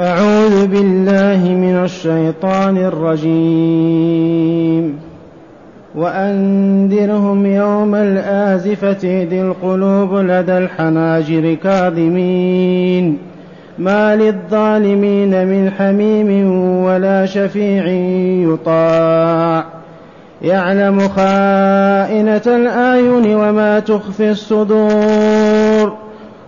أعوذ بالله من الشيطان الرجيم. وأنذرهم يوم الآزفة إذ القلوب لدى الحناجر كاظمين. ما للظالمين من حميم ولا شفيع يطاع. يعلم خائنة الأعين وما تخفي الصدور.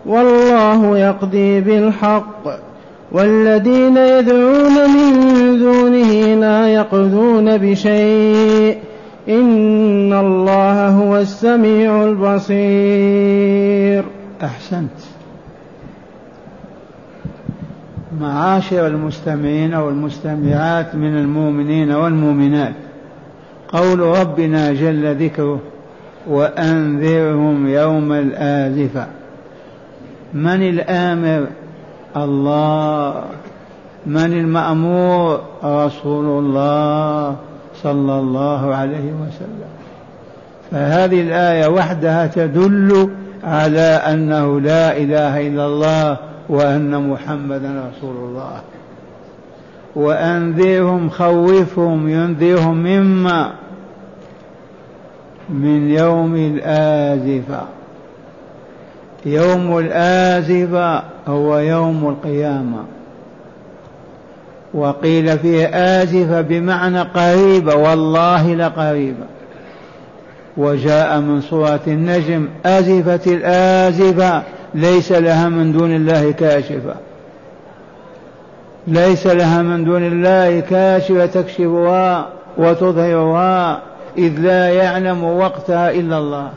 والله يقضي بالحق. والذين يدعون من دونه لا يقضون بشيء. إن الله هو السميع البصير. أحسنت. معاشر المستمعين والمستمعات من المؤمنين والمؤمنات قول ربنا جل ذكره وأنذرهم يوم الآزفة. من الآمر الله من المأمور رسول الله صلى الله عليه وسلم. فهذه الآية وحدها تدل على أنه لا إله إلا الله وأن محمدا رسول الله. وأنذرهم خوفهم ينذرهم مما من يوم الآزفة. يوم الآزفة هو يوم القيامة. وقيل فيه آزفة بمعنى قريبة والله لقريبة وجاء من سورة النجم أزفت الآزفة ليس لها من دون الله كاشفة. ليس لها من دون الله كاشفة تكشفها وتظهرها إذ لا يعلم وقتها إلا الله.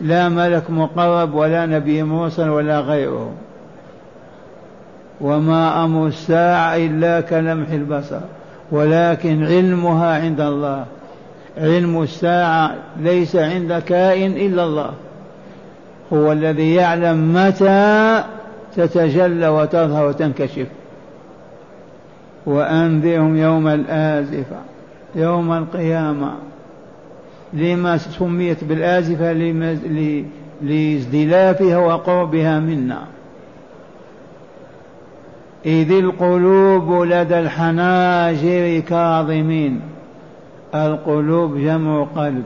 لا ملك مقرب ولا نبي مرسل ولا غيره. وما أمر الساعة إلا كلمح البصر ولكن علمها عند الله. علم الساعة ليس عند كائن إلا الله. هو الذي يعلم متى تتجلى وتظهر وتنكشف. وأنذرهم يوم الآزفة يوم القيامة. لما سميت بالآزفة لازدلافها وقربها منا. إذ القلوب لدى الحناجر كاظمين. القلوب جمع قلب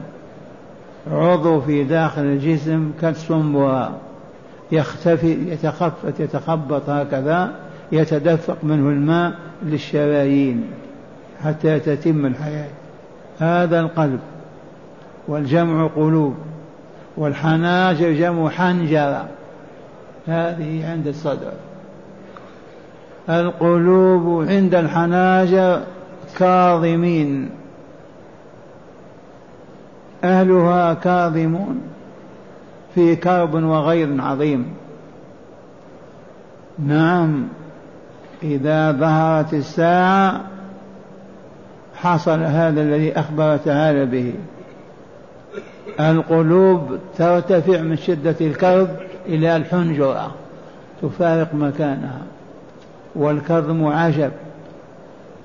عضو في داخل الجسم كالسنبرة يختفي يتخفت يتخبط هكذا يتدفق منه الماء للشرايين حتى تتم الحياة. هذا القلب والجمع قلوب والحناجر جمع حنجرة. هذه عند الصدر. القلوب عند الحناجر كاظمين. أهلها كاظمون. في كرب وغيظ عظيم. نعم إذا ظهرت الساعة حصل هذا الذي أخبر تعالى به. القلوب ترتفع من شدة الكرب إلى الحنجرة تفارق مكانها. والكظم عجب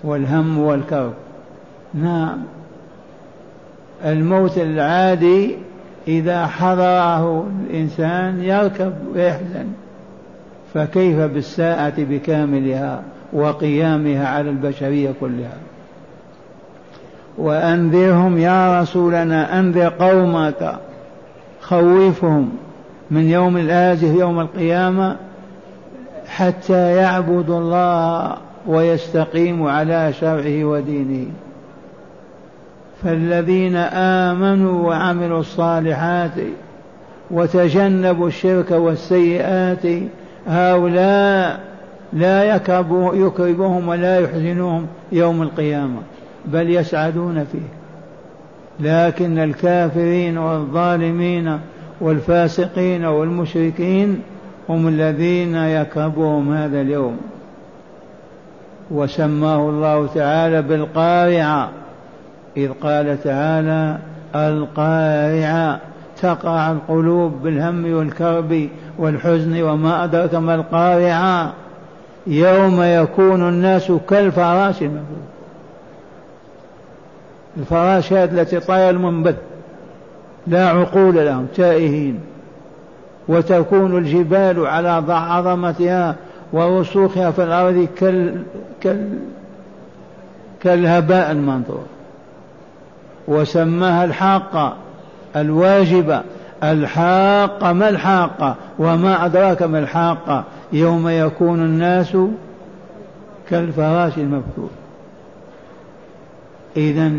والهم والكرب نعم. الموت العادي إذا حضره الإنسان يركب ويحزن. فكيف بالساعة بكاملها وقيامها على البشرية كلها؟ وأنذرهم يا رسولنا أنذر قومك خوفهم من يوم الآزف يوم القيامة حتى يعبدوا الله ويستقيموا على شرعه ودينه. فالذين آمنوا وعملوا الصالحات وتجنبوا الشرك والسيئات هؤلاء لا يكربهم ولا يحزنهم يوم القيامة بل يسعدون فيه. لكن الكافرين والظالمين والفاسقين والمشركين هم الذين يكربهم هذا اليوم. وسماه الله تعالى بالقارعة إذ قال تعالى القارعة تقع القلوب بالهم والكرب والحزن وما أدرك ما القارعة. يوم يكون الناس كالفراش المبثوث الفراشات التي طاير المنبت لا عقول لهم تائهين. وتكون الجبال على عظمتها ورسوخها في الأرض كال كال كالهباء المنثور وسماها الحاقة الواجبة. الحاقة ما الحاقة؟ وما أدراك ما الحاقة؟ يوم يكون الناس كالفراش المبثوث. إذا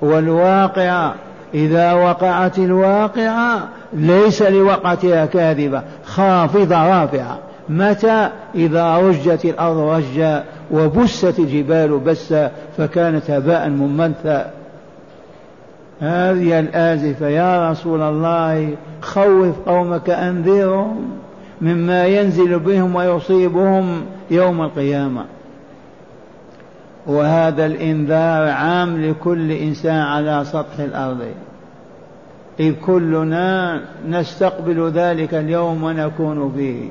والواقعة إذا وقعت الواقعة ليس لوقعتها كاذبة خافضة رافعة. متى؟ إذا رجت الأرض رجا وبست الجبال بسا فكانت هباء منبثا هذه الآزفة يا رسول الله خوف قومك أنذرهم مما ينزل بهم ويصيبهم يوم القيامة. وهذا الإنذار عام لكل إنسان على سطح الأرض. إذ كلنا نستقبل ذلك اليوم ونكون فيه.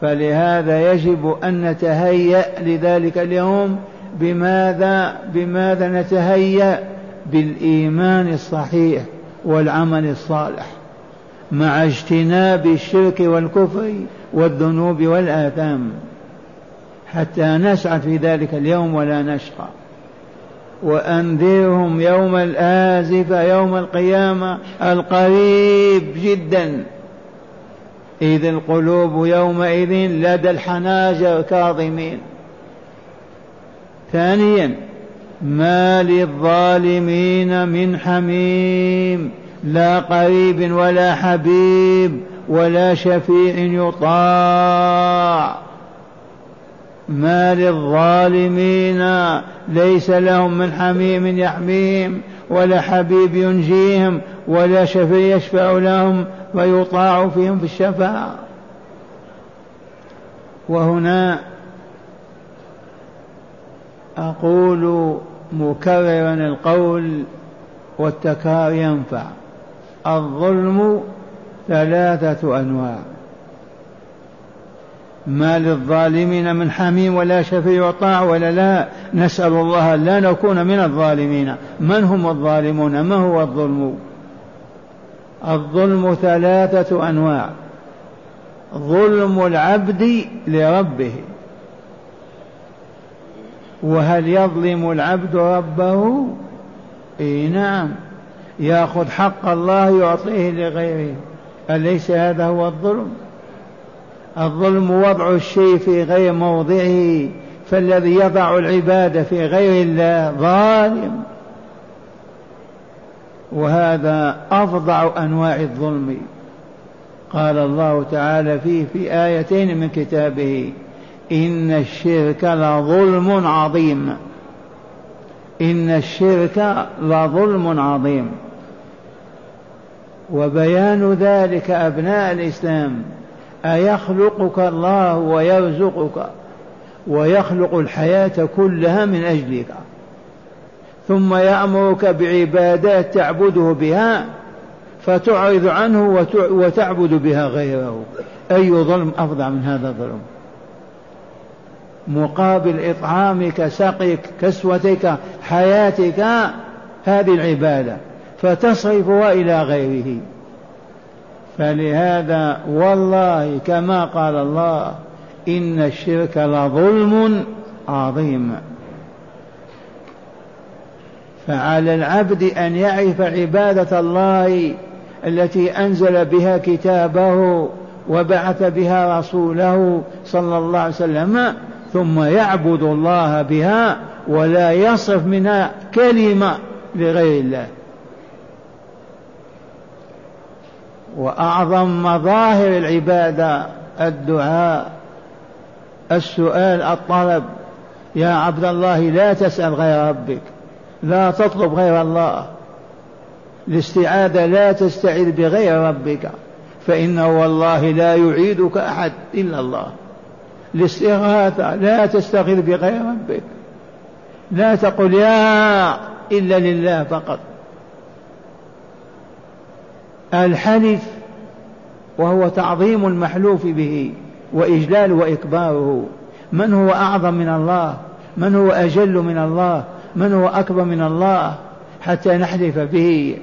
فلهذا يجب أن نتهيأ لذلك اليوم بماذا بماذا نتهيأ؟ بالإيمان الصحيح والعمل الصالح مع اجتناب الشرك والكفر والذنوب والآثام. حتى نسعد في ذلك اليوم ولا نشقى. وأنذرهم يوم الآزفة يوم القيامة القريب جدا. إذ القلوب يومئذ لدى الحناجر كاظمين. ثانيا ما للظالمين من حميم. لا قريب ولا حبيب ولا شفيع يطاع. ما للظالمين ليس لهم من حميم يحميهم ولا حبيب ينجيهم ولا شفيع يشفع لهم ويطاع فيهم في الشفاعة. وهنا أقول مكررا القول والتكرار ينفع. الظلم ثلاثة أنواع. ما للظالمين من حميم ولا شفيع يطاع ولا لا. نسأل الله لا نكون من الظالمين. من هم الظالمون؟ ما هو الظلم؟ الظلم ثلاثة أنواع. ظلم العبد لربه. وهل يظلم العبد ربه؟ إي نعم. يأخذ حق الله يعطيه لغيره. أليس هذا هو الظلم؟ الظلم وضع الشيء في غير موضعه فالذي يضع العبادة في غير الله ظالم. وهذا أفظع أنواع الظلم. قال الله تعالى فيه في آيتين من كتابه إن الشرك لظلم عظيم. إن الشرك لظلم عظيم. وبيان ذلك أبناء الإسلام. أيخلقك الله ويرزقك ويخلق الحياة كلها من أجلك. ثم يأمرك بعبادات تعبده بها فتعرض عنه وتعبد بها غيره. أي ظلم أفظع من هذا الظلم؟ مقابل إطعامك سقيك كسوتك حياتك هذه العبادة فتصرفها إلى غيره. فلهذا والله كما قال الله إن الشرك لظلم عظيم. فعلى العبد أن يعرف عبادة الله التي أنزل بها كتابه وبعث بها رسوله صلى الله عليه وسلم ثم يعبد الله بها ولا يصرف منها كلمة لغير الله. وأعظم مظاهر العبادة الدعاء السؤال الطلب يا عبد الله لا تسأل غير ربك لا تطلب غير الله الاستعاذة لا تستعيذ بغير ربك فإنه والله لا يعيدك أحد إلا الله الاستغاثة لا تستغيث بغير ربك لا تقل يا إلا لله فقط. الحلف وهو تعظيم المحلوف به وإجلال وإكباره. من هو أعظم من الله؟ من هو أجل من الله؟ من هو أكبر من الله؟ حتى نحلف به.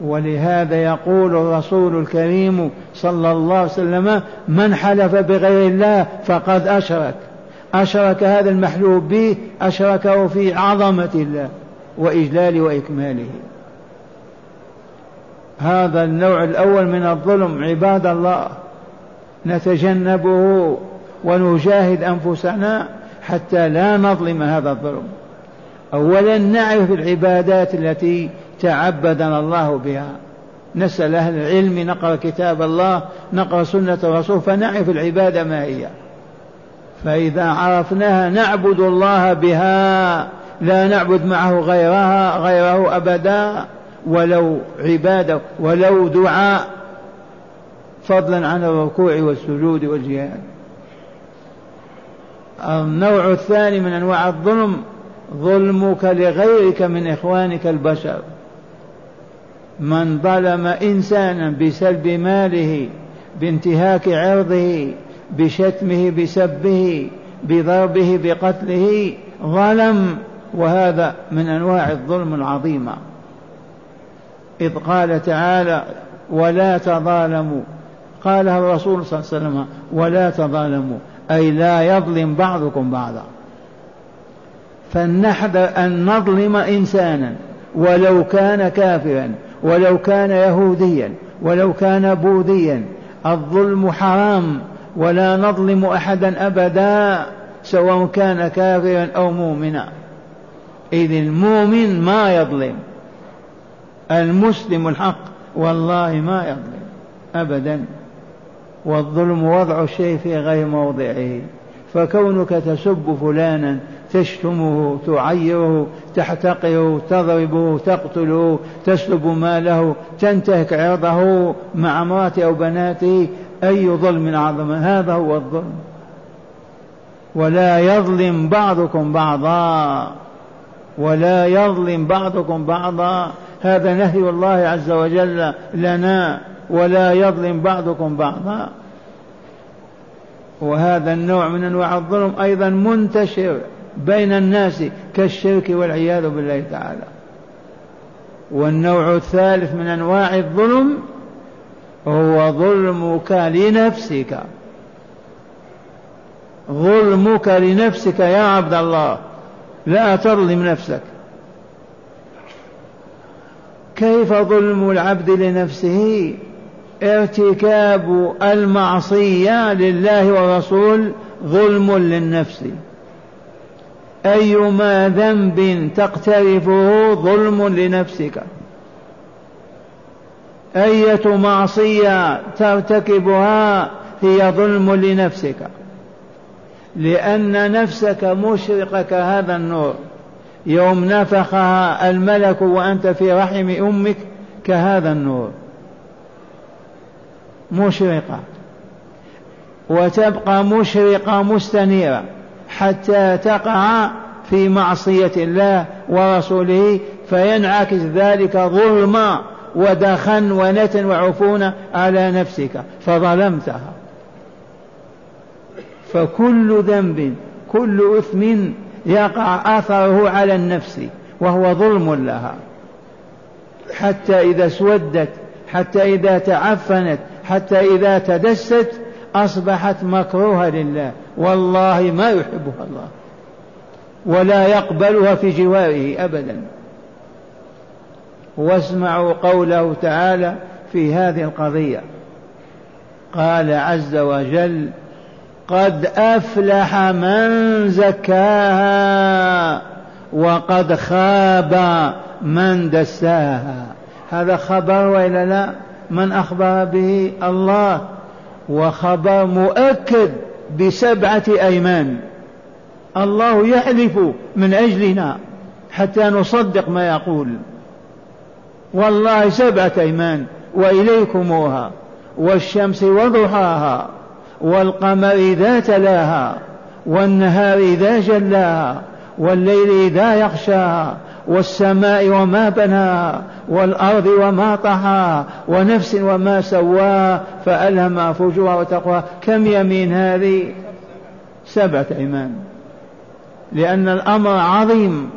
ولهذا يقول الرسول الكريم صلى الله عليه وسلم من حلف بغير الله فقد أشرك. أشرك هذا المحلوب به أشركه في عظمة الله وإجلال وإكماله. هذا النوع الأول من الظلم عباد الله. نتجنبه ونجاهد أنفسنا حتى لا نظلم هذا الظلم. أولا نعرف العبادات التي تعبدنا الله بها. نسأل أهل العلم نقرأ كتاب الله نقرأ سنة الرسول فنعرف العبادة ما هي. فإذا عرفناها نعبد الله بها لا نعبد معه غيرها غيره أبدا. ولو عبادة ولو دعاء فضلا عن الركوع والسجود والجهاد. النوع الثاني من أنواع الظلم ظلمك لغيرك من إخوانك البشر. من ظلم إنسانا بسلب ماله بانتهاك عرضه بشتمه بسبه بضربه بقتله ظلم. وهذا من أنواع الظلم العظيمة. إذ قال تعالى ولا تظالموا. قالها الرسول صلى الله عليه وسلم ولا تظالموا أي لا يظلم بعضكم بعضا. فلنحذر أن نظلم إنسانا ولو كان كافرا ولو كان يهوديا ولو كان بوذيا. الظلم حرام ولا نظلم أحدا أبدا سواء كان كافرا أو مؤمنا. إذ المؤمن ما يظلم. المسلم الحق والله ما يظلم ابدا. والظلم وضع الشيء في غير موضعه. فكونك تسب فلانا تشتمه تعيره تحتقره تضربه تقتله تسلب ماله تنتهك عرضه مع امراته أو بناته أي ظلم اعظم هذا هو الظلم. ولا يظلم بعضكم بعضا. ولا يظلم بعضكم بعضا. هذا نهي الله عز وجل لنا ولا يظلم بعضكم بعضا. وهذا النوع من أنواع الظلم أيضا منتشر بين الناس كالشرك والعياذ بالله تعالى. والنوع الثالث من أنواع الظلم هو ظلمك لنفسك. ظلمك لنفسك يا عبد الله. لا تظلم نفسك. كيف ظلم العبد لنفسه؟ ارتكاب المعصية لله والرسول ظلم للنفس. ايما ذنب تقترفه ظلم لنفسك. أية معصية ترتكبها هي ظلم لنفسك. لأن نفسك مشرقة كهذا النور. يوم نفخها الملك وأنت في رحم أمك كهذا النور. مشرقة. وتبقى مشرقة مستنيرة حتى تقع في معصية الله ورسوله فينعكس ذلك ظلما ودخا ونتا وعفونا على نفسك فظلمتها. فكل ذنب كل إثم يقع اثره على النفس وهو ظلم لها. حتى إذا اسودت حتى إذا تعفنت حتى إذا تدست أصبحت مكروهة لله. والله ما يحبها الله. ولا يقبلها في جواره أبدا. واسمعوا قوله تعالى في هذه القضية. قال عز وجل قد أفلح من زكاها وقد خاب من دساها. هذا خبر وإلا لا؟ من أخبر به؟ الله. وخبر مؤكد بسبعة أيمان. الله يحلف من أجلنا حتى نصدق ما يقول. والله سبعة أيمان. وإليكموها. والشمس وضحاها. والقمر إذا تلاها والنهار إذا جلاها والليل إذا يغشاها والسماء وما بناها والأرض وما طحاها ونفس وما سواها فألهمها فجورها وتقواها. كم يمين هذه؟ سبعة أيمان. لأن الأمر عظيم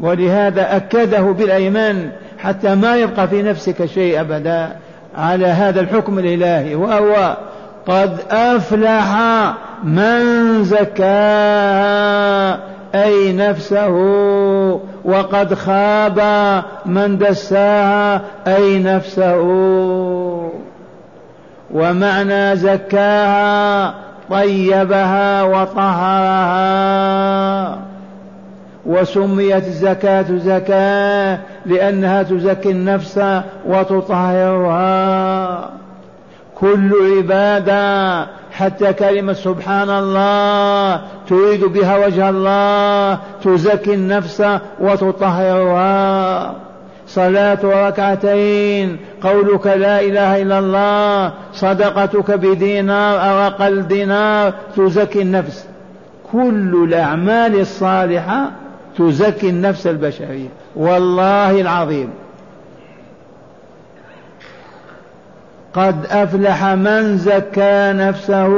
ولهذا أكده بالأيمان حتى ما يبقى في نفسك شيء أبدا على هذا الحكم الإلهي. وهو قد أفلح من زكاها أي نفسه. وقد خاب من دساها أي نفسه. ومعنى زكاها طيبها وطهرها وسميت الزكاة زكاة لأنها تزكي النفس وتطهرها. كل عبادة حتى كلمة سبحان الله تريد بها وجه الله تزكي النفس وتطهرها. صلاة ركعتين قولك لا إله إلا الله صدقتك بدينار أو أقل دينار تزكي النفس. كل الأعمال الصالحة تزكي النفس البشرية. والله العظيم. قد أفلح من زكى نفسه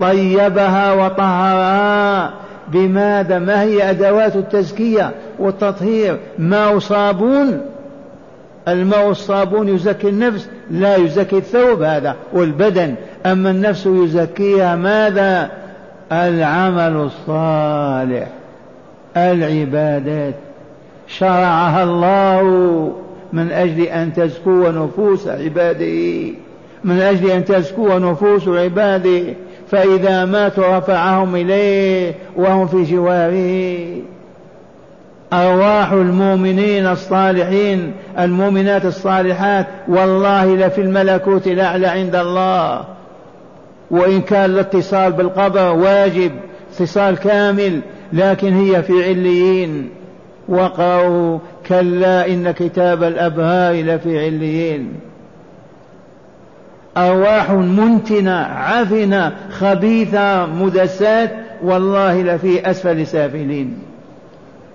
طيبها وطهرها بماذا؟ ما هي أدوات التزكية والتطهير؟ ماء صابون الماء الصابون يزكي النفس لا يزكي الثوب هذا والبدن. أما النفس يزكيها ماذا؟ العمل الصالح العبادات. شرعها الله. من أجل أن تزكو نفوس عباده. من أجل أن تزكو نفوس عباده. فإذا ماتوا رفعهم إليه وهم في جواره. أرواح المؤمنين الصالحين المؤمنات الصالحات والله لفي الملكوت الأعلى عند الله. وإن كان الاتصال بالقبر واجب اتصال كامل لكن هي في عليين. وقروا كلا إن كتاب الأبهار لفي عليين. أرواح منتنة عفنة خبيثة مدسات والله لفي أسفل سافلين.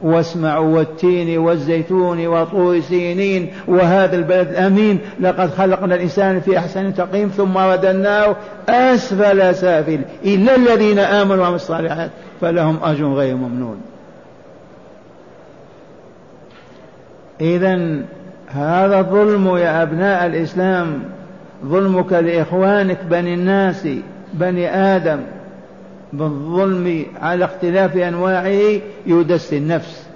واسمعوا والتين والزيتون وطور سينين وهذا البلد الأمين. لقد خلقنا الإنسان في أحسن تقييم ثم رددناه أسفل سافل. إلا الذين آمنوا وعملوا الصالحات فلهم أجر غير ممنون. إذا هذا الظلم يا أبناء الإسلام ظلمك لإخوانك بني الناس بني آدم بالظلم على اختلاف أنواعه يدس النفس.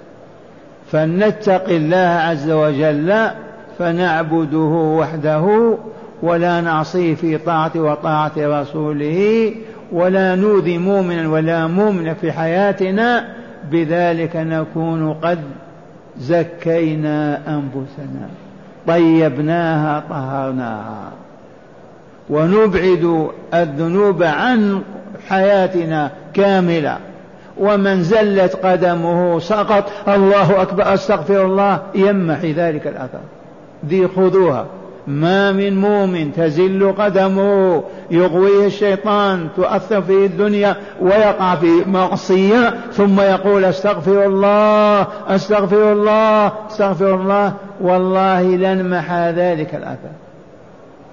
فلنتق الله عز وجل فنعبده وحده ولا نعصيه في طاعة وطاعة رسوله ولا نؤذي مؤمنا ولا مؤمنا في حياتنا بذلك نكون قد زكينا أنفسنا طيبناها طهرناها. ونبعد الذنوب عن حياتنا كاملة. ومن زلت قدمه سقط الله أكبر أستغفر الله يمحي ذلك الأثر. ذي خذوها. ما من مؤمن تزل قدمه يغويه الشيطان تؤثر فيه الدنيا ويقع في معصية ثم يقول أستغفر الله أستغفر الله أستغفر الله. والله لن محى ذلك الأثر.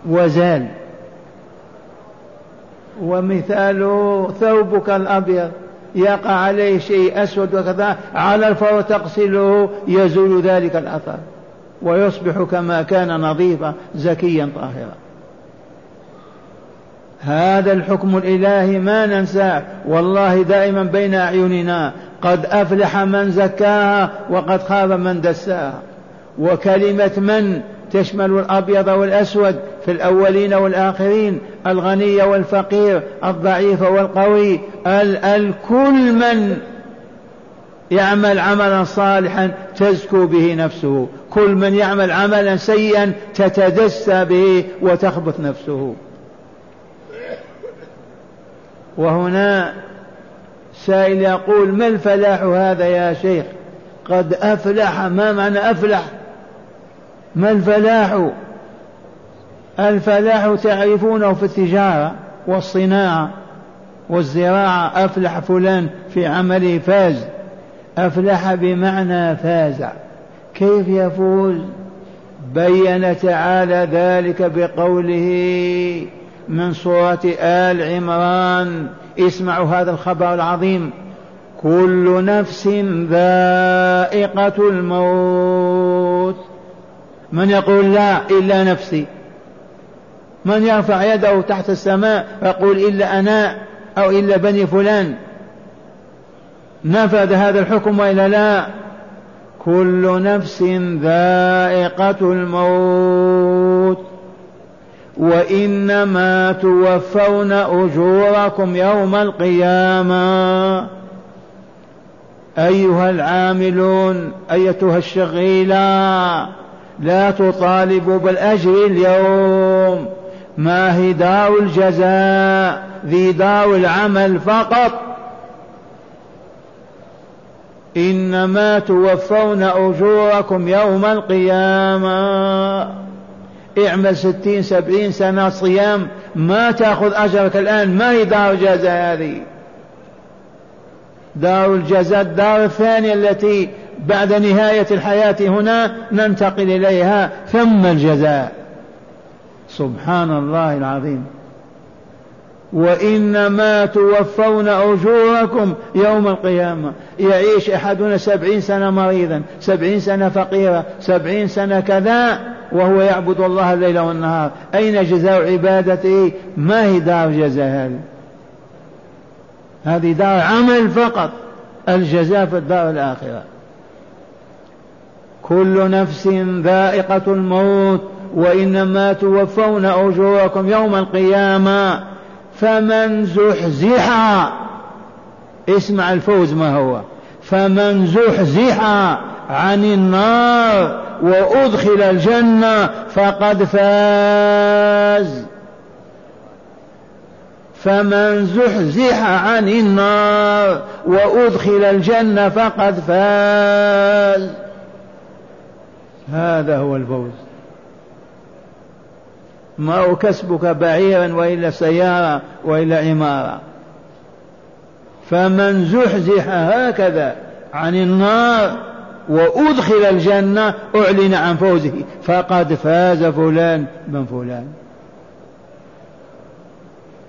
وزال. ومثاله ثوبك الأبيض. يقع عليه شيء أسود وكذا على الفور تغسله يزول ذلك الأثر. ويصبح كما كان نظيفا زكيا طاهرا. هذا الحكم الإلهي ما ننساه. والله دائما بين أعيننا قد أفلح من زكاها وقد خاب من دساها. وكلمة من تشمل الأبيض والأسود في الأولين والآخرين الغني والفقير الضعيف والقوي الكل من يعمل عملا صالحا تزكو به نفسه. كل من يعمل عملا سيئا تتدسى به وتخبث نفسه. وهنا سائل يقول ما الفلاح هذا يا شيخ؟ قد أفلح ما معنى أفلح؟ ما الفلاح؟ الفلاح تعرفونه في التجارة والصناعة والزراعة أفلح فلان في عمله فاز. أفلح بمعنى فاز. كيف يفوز؟ بين تعالى ذلك بقوله من سورة آل عمران اسمعوا هذا الخبر العظيم. كل نفس ذائقة الموت. من يقول لا إلا نفسي. من يرفع يده تحت السماء يقول إلا أنا أو إلا بني فلان. نفذ هذا الحكم وإلا لا؟ كل نفس ذائقة الموت. وإنما توفون أجوركم يوم القيامة. أيها العاملون أيتها الشغيلة لا تطالبوا بالأجر اليوم. ما هي دار الجزاء؟ ذي دار العمل فقط. إنما توفون أجوركم يوم القيامة. اعمل ستين سبعين سنة صيام ما تأخذ أجرك الآن. ما هي دار الجزاء هذه؟ دار الجزاء الدار الثانية التي بعد نهاية الحياة هنا ننتقل إليها ثم الجزاء. سبحان الله العظيم. وإنما توفون أجوركم يوم القيامة. يعيش أحدنا سبعين سنة مريضا سبعين سنة فقيرا سبعين سنة كذا وهو يعبد الله الليل والنهار. أين جزاء عبادته ما هي دار جزاء؟ هذه هذه دار عمل فقط الجزاء في الدار الآخرة. كل نفس ذائقة الموت وإنما توفون أجوركم يوم القيامة. فمن زحزح اسمع الفوز ما هو. فمن زحزح عن النار وأدخل الجنة فقد فاز. فمن زحزح عن النار وأدخل الجنة فقد فاز. هذا هو الفوز. ما هو كسبك بعيرا وإلا سيارة وإلا عمارة. فمن زحزح هكذا عن النار وأدخل الجنة أعلن عن فوزه فقد فاز فلان بن فلان.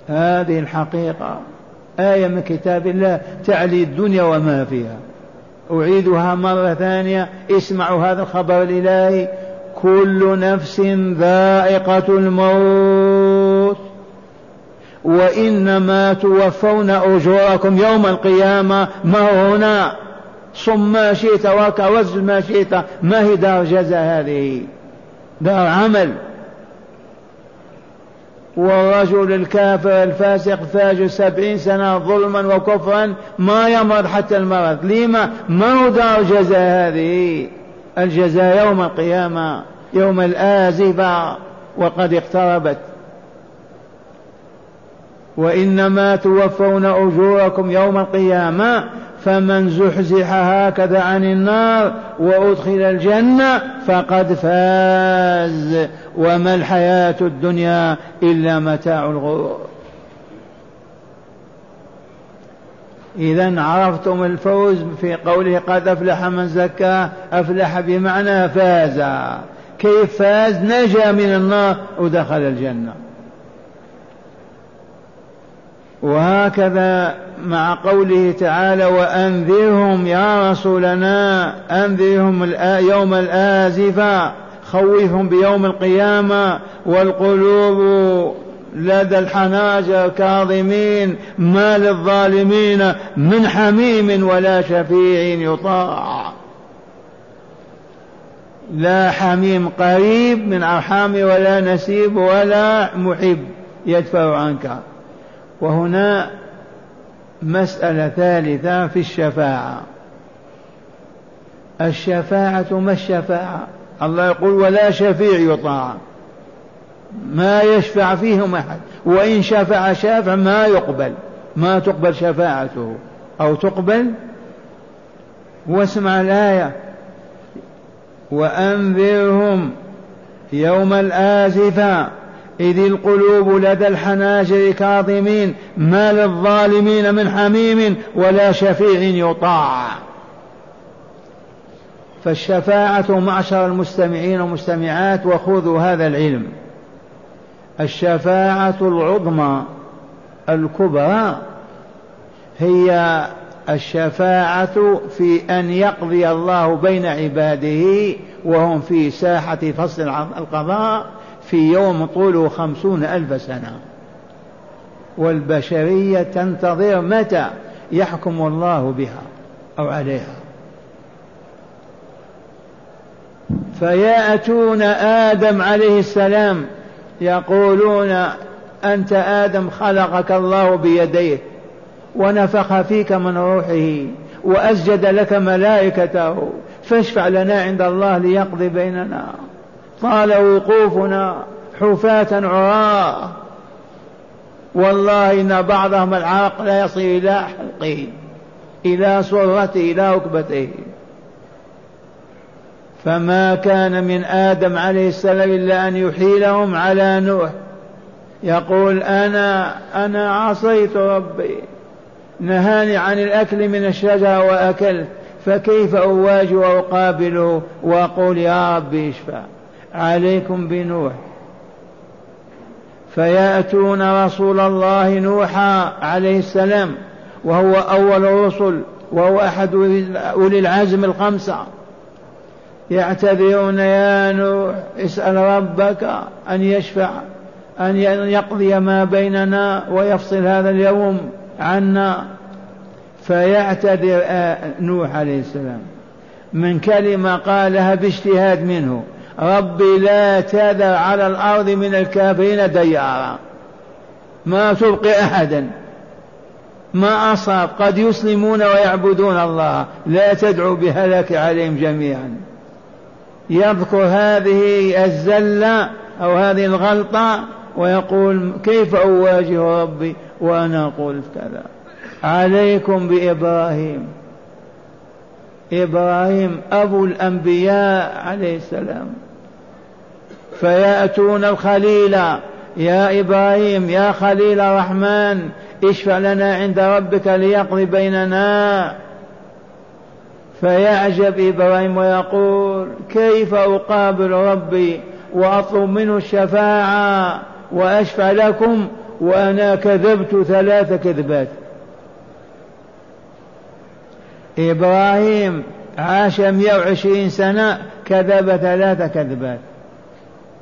هذه الحقيقة آية من كتاب الله تعلي الدنيا وما فيها. أعيدها مرة ثانية اسمعوا هذا الخبر الإلهي. كل نفس ذائقة الموت. وإنما توفون أجوركم يوم القيامة. ما هنا؟ صم ما شئت وكوز ما شئت. ما هي دار جزاء هذه؟ دار عمل. والرجل الكافر الفاسق فاجر سبعين سنة ظلما وكفرا ما يمرض حتى المرض. لما؟ ما هو دار جزاء هذه؟ الجزاء يوم القيامة يوم الآزفة وقد اقتربت. وإنما توفون أجوركم يوم القيامة فمن زحزح هكذا عن النار وأدخل الجنة فقد فاز. وما الحياة الدنيا إلا متاع الغرور. إذا عرفتم الفوز في قوله قد أفلح من زكاه أفلح بمعنى فاز. كيف فاز؟ نجا من النار ودخل الجنة. وهكذا مع قوله تعالى وأنذرهم يا رسولنا أنذرهم يوم الآزفة خوفهم بيوم القيامة والقلوب لدى الحناجر كاظمين ما للظالمين من حميم ولا شفيع يطاع. لا حميم قريب من أرحام ولا نسيب ولا محب يدفع عنك. وهنا مسألة ثالثة في الشفاعة. الشفاعة ما الشفاعة؟ الله يقول ولا شفيع يطاع. ما يشفع فيهم أحد. وإن شفع شافع ما يقبل. ما تقبل شفاعته. أو تقبل واسمع الآية. وأنذرهم يوم الآزفة. إذ القلوب لدى الحناجر كاظمين. ما للظالمين من حميم ولا شفيع يطاع. فالشفاعة معشر المستمعين والمستمعات وخذوا هذا العلم. الشفاعة العظمى الكبرى هي الشفاعة في أن يقضي الله بين عباده وهم في ساحة فصل القضاء في يوم طوله خمسون ألف سنة. والبشرية تنتظر متى يحكم الله بها أو عليها. فيأتون آدم عليه السلام يقولون أنت آدم خلقك الله بيديه ونفخ فيك من روحه وأسجد لك ملائكته فاشفع لنا عند الله ليقضي بيننا طال وقوفنا حفاة عراة والله إن بعضهم العرق لا يصل إلى حلقه إلى صرته إلى ركبته فما كان من آدم عليه السلام إلا أن يحيلهم على نوح. يقول أنا أنا عصيت ربي نهاني عن الأكل من الشجرة وأكلت فكيف أواجه وأقابله وأقول يا ربي اشفع عليكم بنوح. فيأتون رسول الله نوحا عليه السلام وهو أول الرسل وهو أحد أولي العزم الخمسة. يعتذرون يا نوح اسأل ربك أن يشفع أن يقضي ما بيننا ويفصل هذا اليوم عنا. فيعتذر نوح عليه السلام من كلمة قالها باجتهاد منه. ربي لا تذر على الأرض من الكافرين ديارا. ما تبقي أحدا. ما أصاب قد يسلمون ويعبدون الله. لا تدعو بهلاك عليهم جميعا. يذكر هذه الزلة أو هذه الغلطة ويقول كيف أواجه ربي وأنا أقول كذا؟ عليكم بإبراهيم. إبراهيم أبو الأنبياء عليه السلام. فيأتون الخليل. يا إبراهيم يا خليل الرحمن اشفع لنا عند ربك ليقضي بيننا. فيعجب إبراهيم ويقول كيف أقابل ربي وأطلب منه الشفاعة وأشفع لكم وأنا كذبت ثلاث كذبات. إبراهيم عاش 120 سنة كذب ثلاث كذبات.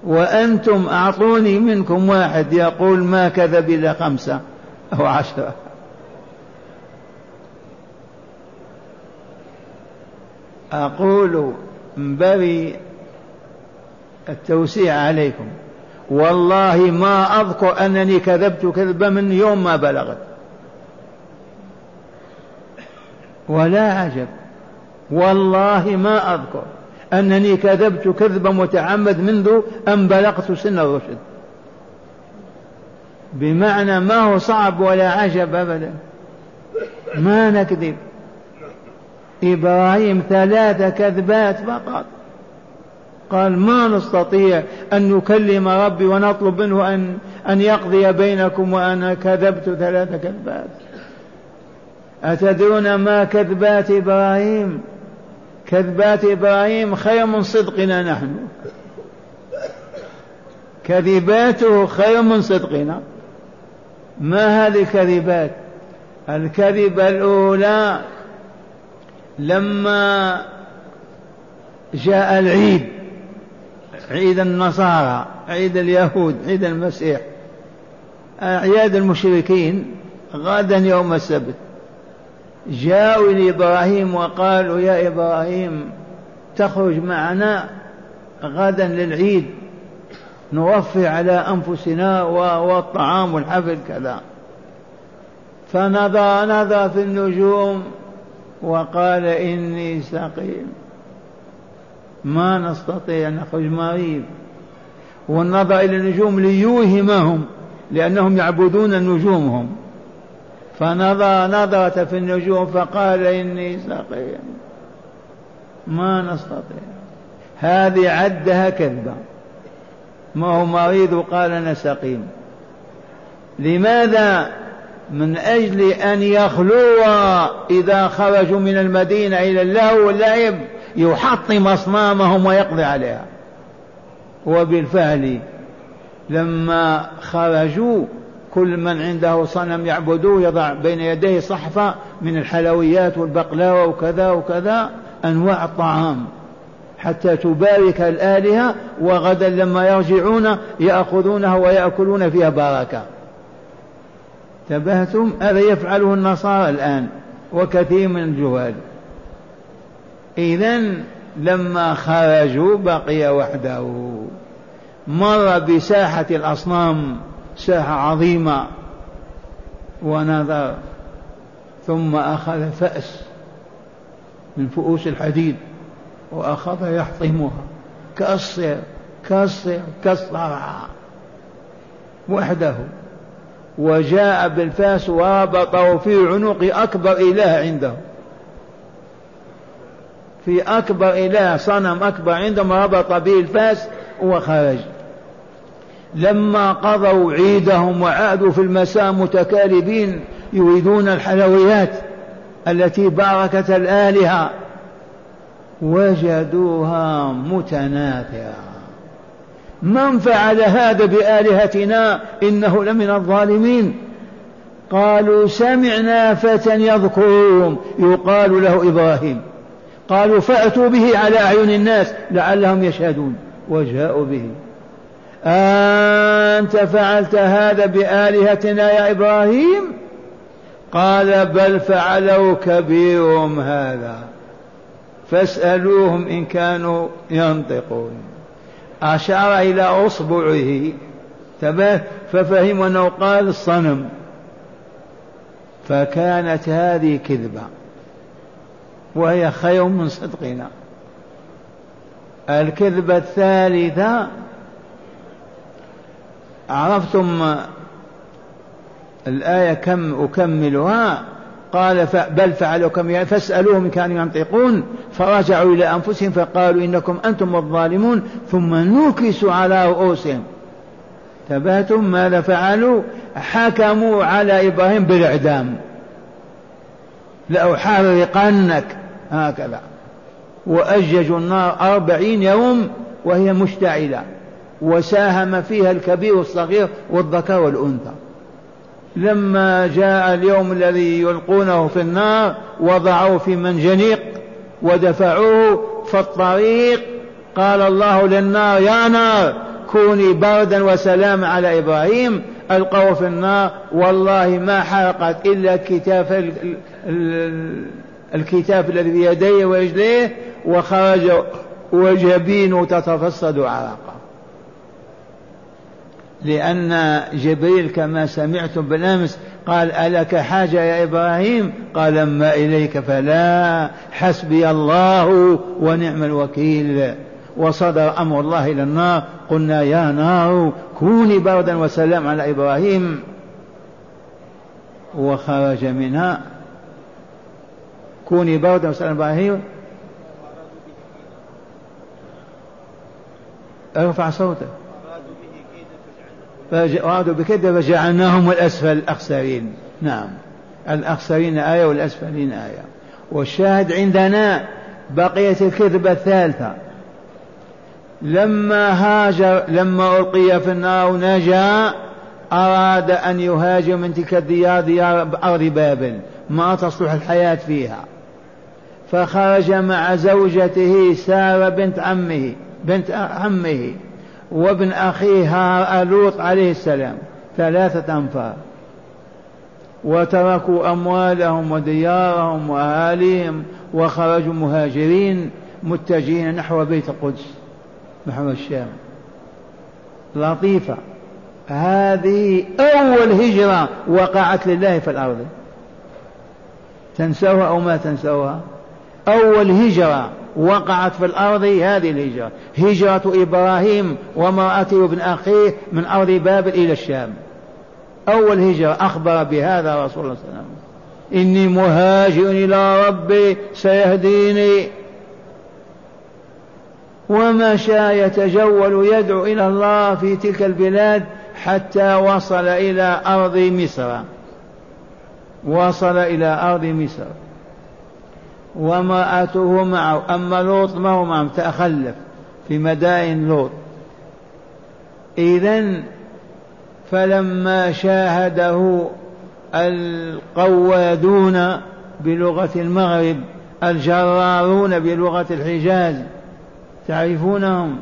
وأنتم أعطوني منكم واحد يقول ما كذب إلا خمسة أو عشرة. أقول بري التوسيع عليكم. والله ما أذكر أنني كذبت كذبة من يوم ما بلغت. ولا عجب والله ما أذكر أنني كذبت كذبا متعمد منذ أن بلغت سن الرشد. بمعنى ما هو صعب ولا عجب أبدا. ما نكذب. إبراهيم ثلاث كذبات فقط. قال ما نستطيع أن نكلم ربي ونطلب منه أن أن يقضي بينكم وأنا كذبت ثلاث كذبات. أتدرون ما كذبات إبراهيم؟ كذبات إبراهيم خير من صدقنا نحن. كذباته خير من صدقنا. ما هذه الكذبات؟ الكذبة الأولى لما جاء العيد عيد النصارى عيد اليهود عيد المسيح أعياد المشركين غدا يوم السبت. جاءوا لإبراهيم وقالوا يا إبراهيم تخرج معنا غدا للعيد نوفي على أنفسنا والطعام والحفل كذا. فنظر نظر في النجوم وقال إني سقيم. ما نستطيع نخرج مريض والنظر إلى النجوم ليوهمهم لأنهم يعبدون نجومهم. فنظر نظرة في النجوم فقال إني سقيم. ما نستطيع. هذه عدها كذبة. ما هو مريض وقال أنا سقيم. لماذا من أجل أن يخلوا إذا خرجوا من المدينة إلى اللهو واللعب يحطم أصنامهم ويقضي عليها. وبالفعل لما خرجوا كل من عنده صنم يعبدوه يضع بين يديه صحفة من الحلويات والبقلاوة وكذا وكذا أنواع الطعام. حتى تبارك الآلهة وغدا لما يرجعون يأخذونها ويأكلون فيها بركة. تبهتم هذا يفعله النصارى الآن وكثير من الجهال. إذا لما خرجوا بقي وحده. مر بساحة الأصنام ساحة عظيمة ونظر ثم أخذ فأس من فؤوس الحديد وأخذ يحطمها. كسر كسر كسرها وحده. وجاء بالفاس وربطه في عنق أكبر إله عنده. في أكبر إله صنم أكبر عندهم ربط به الفاس وخرج. لما قضوا عيدهم وعادوا في المساء متكالبين يريدون الحلويات التي باركت الآلهة وجدوها متناثرة. من فعل هذا بآلهتنا إنه لمن الظالمين؟ قالوا سمعنا فتى يذكرهم يقال له إبراهيم. قالوا فأتوا به على أعين الناس لعلهم يشهدون وجاءوا به. أنت فعلت هذا بآلهتنا يا إبراهيم؟ قال بل فعلوا كبيرهم هذا فاسألوهم إن كانوا ينطقون. أشار إلى أصبعه. ففهم أنه قال الصنم. فكانت هذه كذبة. وهي خير من صدقنا. الكذبة الثالثة عرفتم الآية كم أكملها؟ قال بل فعلوا كم فاسألوهم إن كانوا ينطقون فرجعوا إلى أنفسهم فقالوا إنكم أنتم الظالمون ثم نكسوا على رؤوسهم. تباتم ماذا فعلوا؟ حكموا على إبراهيم بالإعدام. لأحرقنك هكذا. وأججوا النار أربعين يوم وهي مشتعلة وساهم فيها الكبير والصغير والذكر والأنثى. لما جاء اليوم الذي يلقونه في النار وضعوه في منجنيق ودفعوه في الطريق قال الله للنار يا نار كوني بردا وسلاما على إبراهيم. ألقوه في النار والله ما حرقت إلا كتاف الكتاف الذي بيديه ورجليه وخرج وجبينه تتفصد عرقا لأن جبريل كما سمعتم بالأمس قال ألك حاجة يا إبراهيم؟ قال أما إليك. فلا حسبي الله ونعم الوكيل. وصدر أمر الله إلى النار. قلنا يا نار كوني بردا وسلام على إبراهيم. وخرج منها. كوني بردا وسلام على إبراهيم؟ ارفع صوتك. فأرادوا بكذا فجعلناهم الأسفل الأخسرين نعم. الأخسرين آية والأسفلين آية. والشاهد عندنا بقيت الكذبة الثالثة. لما هاجر لما ألقي في النار نجا أراد أن يهاجر من تلك الديار ديار أرض بابل. ما تصلح الحياة فيها. فخرج مع زوجته سارة بنت عمه بنت عمه. وابن أخيه لوط عليه السلام ثلاثة أنفار. وتركوا أموالهم وديارهم وأهاليهم وخرجوا مهاجرين متجهين نحو بيت القدس نحو الشام. لطيفة. هذه أول هجرة وقعت لله في الأرض. تنسوها أو ما تنسوها؟ أول هجرة وقعت في الأرض هذه الهجرة. هجرة إبراهيم وامرأته وابن أخيه من أرض بابل إلى الشام. أول هجرة أخبر بهذا رسول الله صلى الله عليه وسلم. إني مهاجر إلى ربي سيهديني. ومشى يتجول يدعو إلى الله في تلك البلاد حتى وصل إلى أرض مصر. وصل إلى أرض مصر. وامرأته معه أما لوط ما هو معه تخلف في مدائن لوط. إذا فلما شاهده القوادون بلغة المغرب الجرارون بلغة الحجاز تعرفونهم؟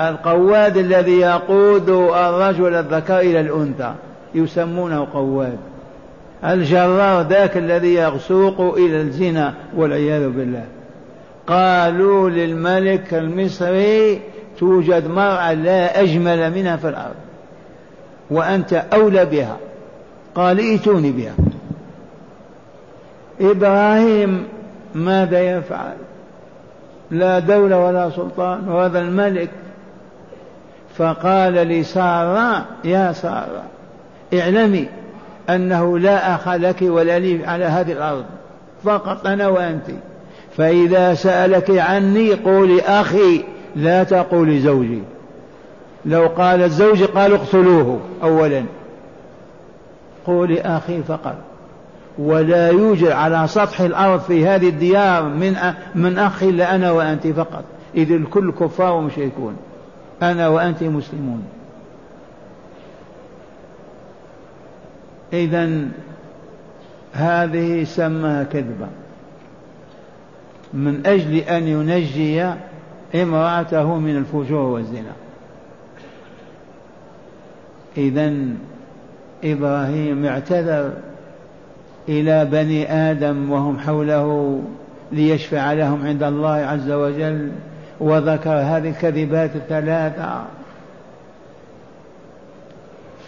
القواد الذي يقود الرجل الذكر إلى الأنثى يسمونه قواد. الجرار ذاك الذي يسوق إلى الزنا والعياذ بالله. قالوا للملك المصري توجد مرأة لا أجمل منها في الأرض وأنت أولى بها. قال ائتوني بها. إبراهيم ماذا يفعل؟ لا دولة ولا سلطان وهذا الملك. فقال لسارة يا سارة اعلمي أنه لا أخ لك ولا لي على هذه الأرض فقط أنا وأنت. فإذا سألك عني قولي أخي لا تقولي زوجي. لو قال الزوج قالوا اقتلوه أولا. قولي أخي فقط. ولا يوجد على سطح الأرض في هذه الديار من من أخ إلا أنا وأنت فقط. إذ الكل كفار ومشركون. أنا وأنت مسلمون. إذا هذه سماها كذبة. من أجل أن ينجي امرأته من الفجور والزنا. إذا إبراهيم اعتذر إلى بني آدم وهم حوله ليشفع لهم عند الله عز وجل وذكر هذه الكذبات الثلاثة.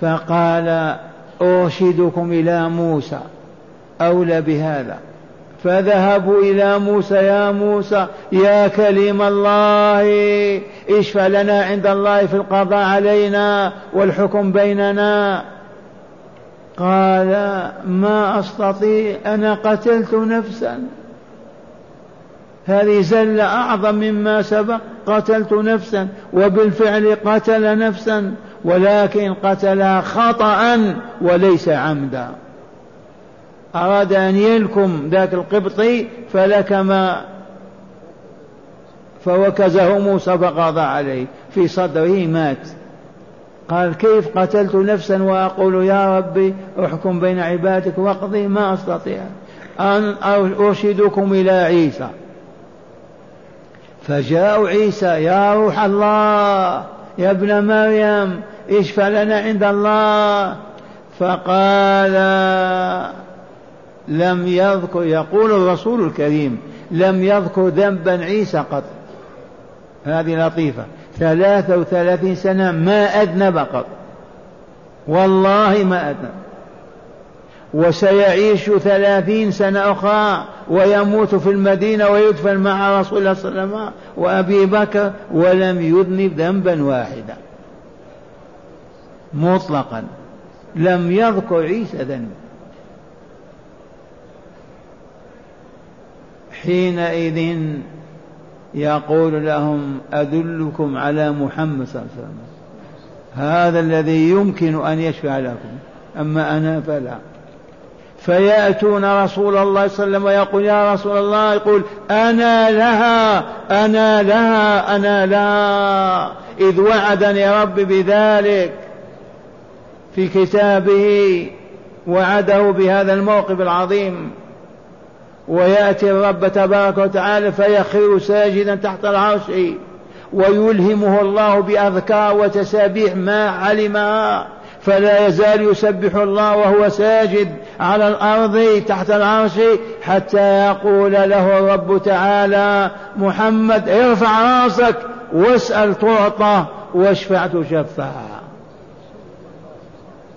فقال أرشدكم إلى موسى أولى بهذا. فذهبوا إلى موسى يا موسى يا كليم الله اشفع لنا عند الله في القضاء علينا والحكم بيننا. قال ما أستطيع أنا قتلت نفسا. هذه زلة أعظم مما سبق قتلت نفسا وبالفعل قتل نفسا. ولكن قتلها خطأ وليس عمدا. أراد أن يلكم ذاك القبطي فلكم فوكزه موسى فقضى عليه في صدره مات. قال كيف قتلت نفسا وأقول يا ربي احكم بين عبادك واقضي ما أستطيع أن أرشدكم إلى عيسى. فجاءوا عيسى يا روح الله يا ابن مريم اشفع لنا عند الله. فقال لم يذكر يقول الرسول الكريم لم يذكر ذنبا عيسى قط. هذه لطيفة. ثلاثة وثلاثين سنة ما أذنب قط. والله ما أذنب. وسيعيش ثلاثين سنة أخرى ويموت في المدينة ويدفن مع رسول الله صلى الله عليه وسلم وأبي بكر ولم يذنب ذنبا واحدا. مطلقا. لم يذكر عيسى ذنب حينئذ يقول لهم أدلكم على محمد صلى الله عليه وسلم. هذا الذي يمكن أن يشفع لكم. أما أنا فلا. فيأتون رسول الله صلى الله عليه وسلم ويقول يا رسول الله يقول أنا لها أنا لها أنا لها. إذ وعدني ربي بذلك. في كتابه وعده بهذا الموقف العظيم. ويأتي الرب تبارك وتعالى فيخر ساجدا تحت العرش ويلهمه الله بأذكار وتسابيح ما علمها فلا يزال يسبح الله وهو ساجد على الأرض تحت العرش حتى يقول له الرب تعالى محمد ارفع رأسك واسأل تعطى واشفع تشفع.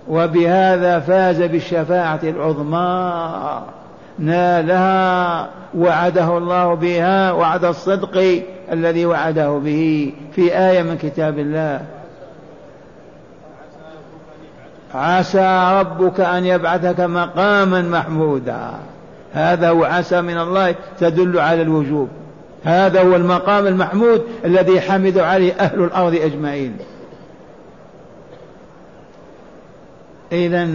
وبهذا فاز بالشفاعة العظمى. نالها وعده الله بها وعد الصدق الذي وعده به في آية من كتاب الله. عسى ربك أن يبعثك مقاما محمودا. هذا هو عسى من الله تدل على الوجوب. هذا هو المقام المحمود الذي حمد عليه أهل الأرض أجمعين. إذا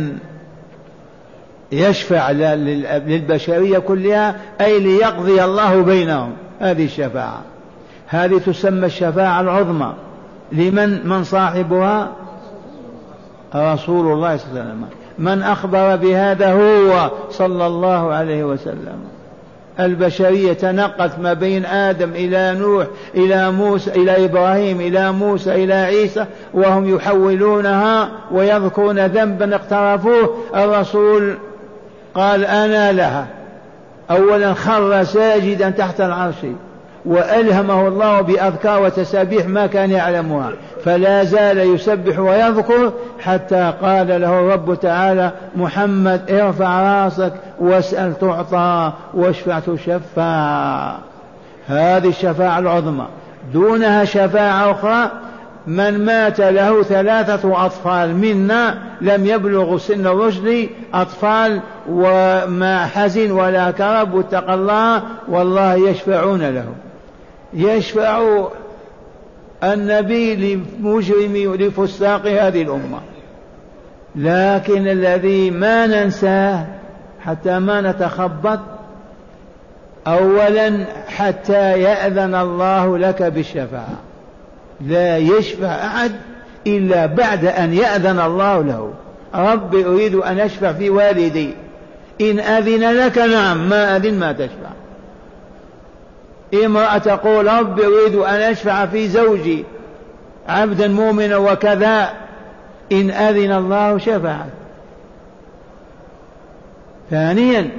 يشفع للبشرية كلها أي ليقضي الله بينهم. هذه الشفاعة. هذه تسمى الشفاعة العظمى. لمن؟ من صاحبها؟ رسول الله صلى الله عليه وسلم. من أخبر بهذا هو صلى الله عليه وسلم. البشرية تنقت ما بين آدم إلى نوح إلى موسى إلى إبراهيم إلى موسى إلى عيسى وهم يحولونها ويذكرون ذنبا اقترفوه. الرسول قال أنا لها. أولا خر ساجدا تحت العرش. وألهمه الله بأذكار وتسابيح ما كان يعلمها فلا زال يسبح ويذكر حتى قال له الرب تعالى محمد ارفع رأسك واسأل تعطى واشفع تشفع هذه الشفاعة العظمى. دونها شفاعة أخرى من مات له ثلاثة أطفال منا لم يبلغوا سن الرشد أطفال وما حزن ولا كرب واتقى الله والله يشفعون له. يشفع النبي لمجرم لفساق هذه الأمة. لكن الذي ما ننساه حتى ما نتخبط أولا حتى يأذن الله لك بالشفاعة. لا يشفع أحد إلا بعد أن يأذن الله له. رب أريد أن أشفع في والدي. إن أذن لك نعم ما أذن ما تشفع. امرأة تقول رب أريد أن أشفع في زوجي عبدا مؤمنا وكذا إن أذن الله شفعت. ثانيا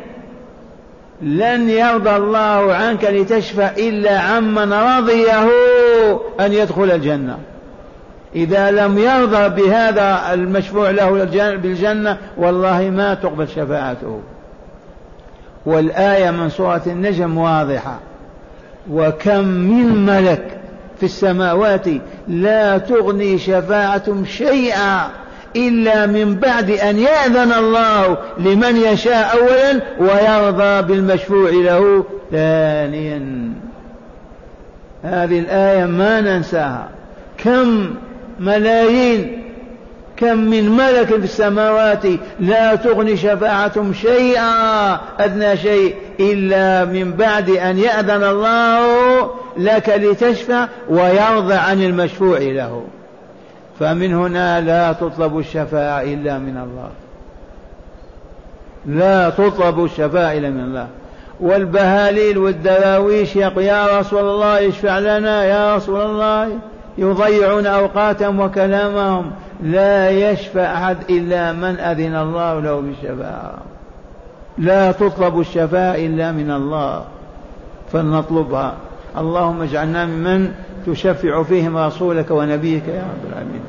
لن يرضى الله عنك لتشفع إلا عمن رضيه أن يدخل الجنة. إذا لم يرضى بهذا المشفوع له بالجنة والله ما تقبل شفاعته. والآية من سورة النجم واضحة. وكم من ملك في السماوات لا تغني شفاعتهم شيئا إلا من بعد أن يأذن الله لمن يشاء أولا ويرضى بالمشفوع له ثانيا. هذه الآية ما ننساها. كم ملايين كم من ملك في السماوات لا تغني شفاعتهم شيئا أدنى شيء إلا من بعد أن يأذن الله لك لتشفع ويرضى عن المشفوع له. فمن هنا لا تطلب الشفاعة إلا من الله. لا تطلب الشفاعة إلا من الله. والبهاليل والدراويش يا رسول الله اشفع لنا يا رسول الله. يضيعون أوقاتهم وكلامهم. لا يشفع أحد إلا من أذن الله له بالشفاعة لا تطلب الشفاعة إلا من الله. فلنطلبها. اللهم اجعلنا ممن تشفع فيهم رسولك ونبيك يا رب العالمين.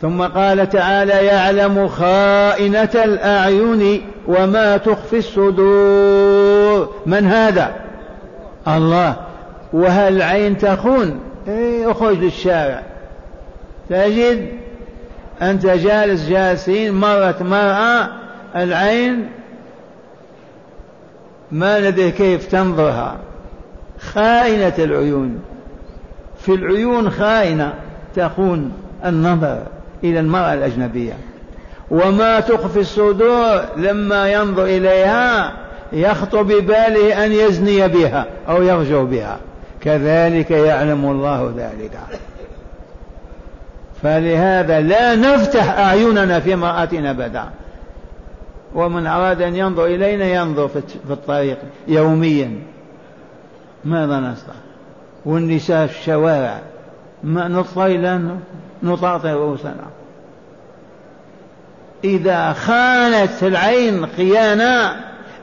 ثم قال تعالى يعلم خائنة الأعين وما تخفي الصدور. من هذا؟ الله. وهل العين تخون؟ أخرج للشارع. تجد أنت جالس جالسين مرت مرأة العين ما ندري كيف تنظرها. خائنة العيون. في العيون خائنة تخون النظر إلى المرأة الأجنبية. وما تخفي الصدور لما ينظر إليها يخطر بباله أن يزني بها أو يرجو بها. كذلك يعلم الله ذلك. فلهذا لا نفتح أعيننا في امرأتنا أبدا. ومن أراد أن ينظر إلينا ينظر في الطريق يوميا. ماذا نصنع؟ والنساء في الشوارع. ما نطفي لنا نطاطي رؤوسنا. إذا خانت العين خيانة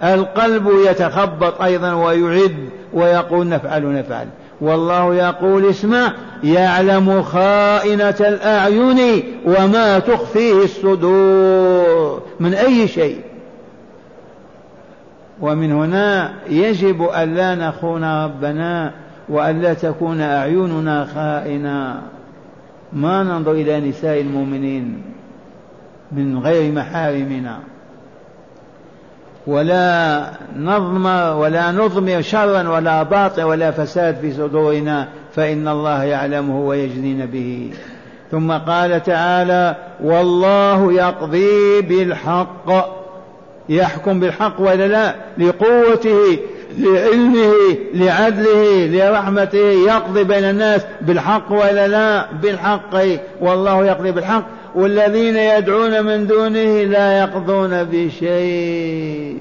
القلب يتخبط أيضا ويعد ويقول نفعل نفعل. والله يقول اسمع يعلم خائنة الأعين وما تخفيه الصدور. من أي شيء؟ ومن هنا يجب ألا نخون ربنا وألا تكون أعيننا خائنة. ما ننظر إلى نساء المؤمنين من غير محارمنا. ولا نضمر ولا نضمر شرا ولا باطل ولا فساد في صدورنا فإن الله يعلمه ويجزينا به. ثم قال تعالى والله يقضي بالحق. يحكم بالحق ولا لا؟ لقوته. لعلمه لعدله لرحمته يقضي بين الناس بالحق ولا لا؟ بالحق. والله يقضي بالحق. والذين يدعون من دونه لا يقضون بشيء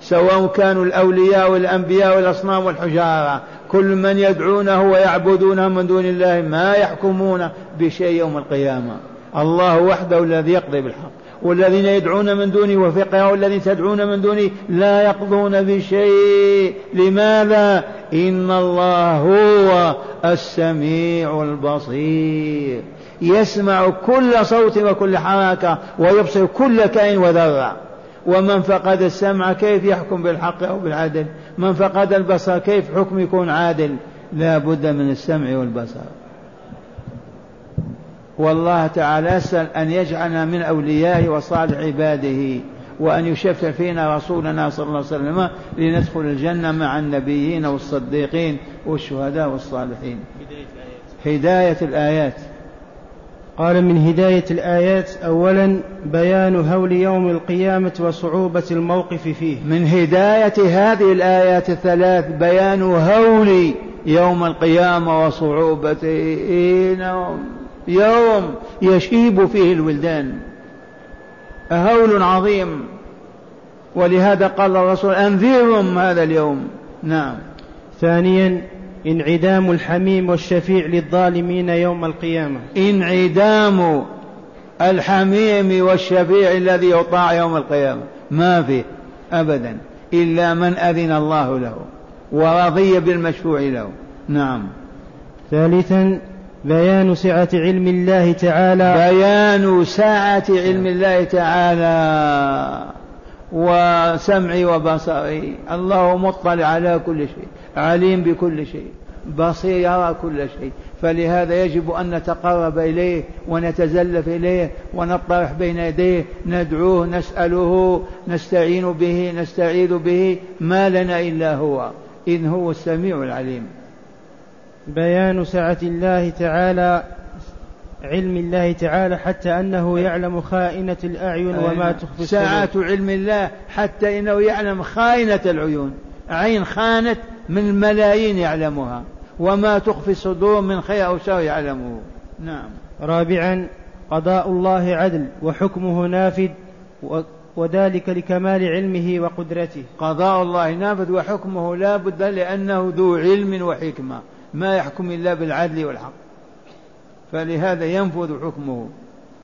سواء كانوا الأولياء والأنبياء والأصنام والحجارة. كل من يدعونه ويعبدونه من دون الله ما يحكمون بشيء يوم القيامة. الله وحده الذي يقضي بالحق. والذين يدعون من دونه وفقها والذين تدعون من دونه لا يقضون بشيء لماذا؟ إن الله هو السميع البصير. يسمع كل صوت وكل حركة ويبصر كل كائن وذرة. ومن فقد السمع كيف يحكم بالحق أو بالعدل؟ من فقد البصر كيف حكم يكون عادل؟ لا بد من السمع والبصر. والله تعالى أسأل أن يجعلنا من أوليائه وصالح عباده وأن يشفع فينا رسولنا صلى الله عليه وسلم لندخل الجنة مع النبيين والصديقين والشهداء والصالحين. هداية الآيات. قال من هداية الآيات أولا بيان هول يوم القيامة وصعوبة الموقف فيه. من هداية هذه الآيات الثلاث بيان هول يوم القيامة وصعوبته. يوم يشيب فيه الولدان. هول عظيم. ولهذا قال الرسول أنذرهم هذا اليوم. نعم. ثانيا انعدام الحميم والشفيع للظالمين يوم القيامة. انعدام الحميم والشفيع الذي يطاع يوم القيامة. ما فيه أبدا. إلا من أذن الله له ورضي بالمشفوع له. نعم. ثالثا بيان سعة علم الله تعالى. بيان سعة علم الله تعالى وسمعي وبصري. الله مطلع على كل شيء عليم بكل شيء بصير يرى كل شيء. فلهذا يجب أن نتقرب إليه ونتزلف إليه ونطرح بين يديه ندعوه نسأله نستعين به نستعيذ به ما لنا إلا هو. إن هو السميع العليم. بيان سعة الله تعالى علم الله تعالى حتى أنه يعلم خائنة الأعين وما تخفي ساعة علم الله حتى إنه يعلم خائنة العيون. عين خانت من الملايين يعلمها وما تخفي الصدور من خير أو شر يعلمه. نعم. رابعا قضاء الله عدل وحكمه نافذ وذلك لكمال علمه وقدرته. قضاء الله نافذ وحكمه لا بد لأنه ذو علم وحكمة. ما يحكم إلا بالعدل والحق. فلهذا ينفذ حكمه.